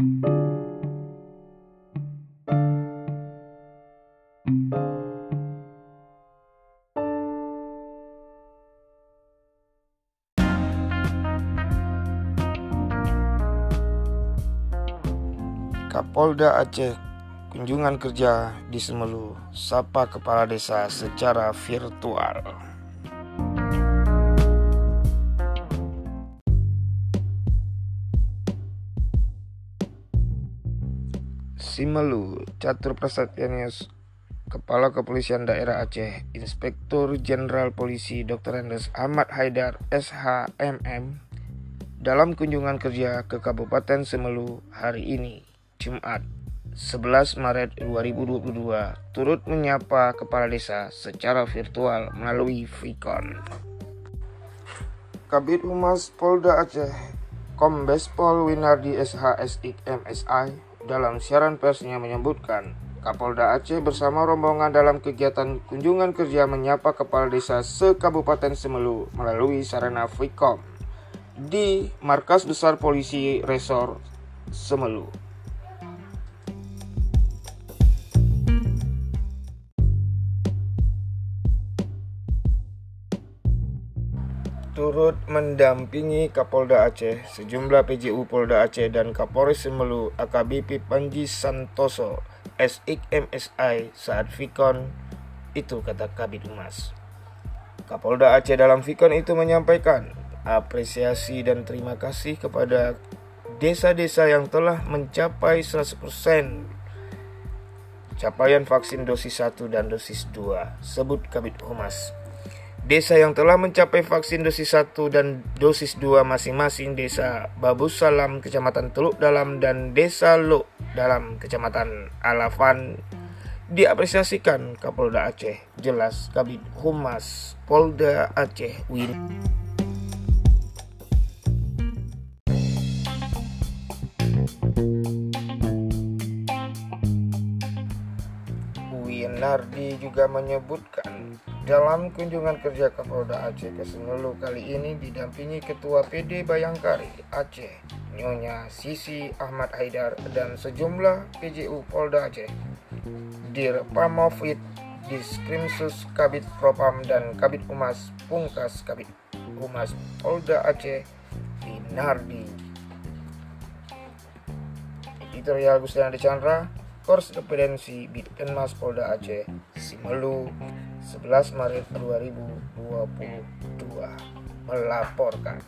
Kapolda Aceh kunjungan kerja di Semelu, sapa kepala desa secara virtual. Simelu, Catur Prasatyanius, Kepala Kepolisian Daerah Aceh, Inspektur Jenderal Polisi Dr. Andes Ahmad Haidar SHMM, dalam kunjungan kerja ke Kabupaten Semelu hari ini. Jumat 11 Maret 2022 turut menyapa kepala desa secara virtual melalui Vicon. Kabit Humas Polda Aceh Kombes Pol Winardi SHSIK MSI dalam siaran persnya menyebutkan Kapolda Aceh bersama rombongan dalam kegiatan kunjungan kerja menyapa kepala desa se-Kabupaten Semelu melalui sarana Vicom di Markas Besar Polisi Resor Semelu. Turut mendampingi Kapolda Aceh, sejumlah PJU Polda Aceh dan Kapolres Semelu AKBP Panji Santoso SIK MSI saat Vikon itu kata Kabit Humas. Kapolda Aceh dalam Vikon itu menyampaikan apresiasi dan terima kasih kepada desa-desa yang telah mencapai 100% capaian vaksin dosis 1 dan dosis 2, sebut Kabit Humas. Desa yang telah mencapai vaksin dosis 1 dan dosis 2 masing-masing Desa Babus Salam, Kecamatan Teluk Dalam dan Desa Luk dalam Kecamatan Alafan diapresiasikan Kapolda Aceh. Jelas Kabit Humas Polda Aceh Win. Winardi juga menyebutkan dalam kunjungan kerja Kapolda Aceh ke Senulu kali ini didampingi Ketua PD Bayangkari Aceh, Nyonya Sisi Ahmad Haidar dan sejumlah PJU Polda Aceh, Dir Pamofit, Diskrimsus Kabit Propam dan Kabit Humas Pungkas Kabit Humas Polda Aceh Binardi. Editorial Gustian Chandra, Korespondensi Bitkenmas Polda Aceh, Simelu, 11 Maret 2022 melaporkan.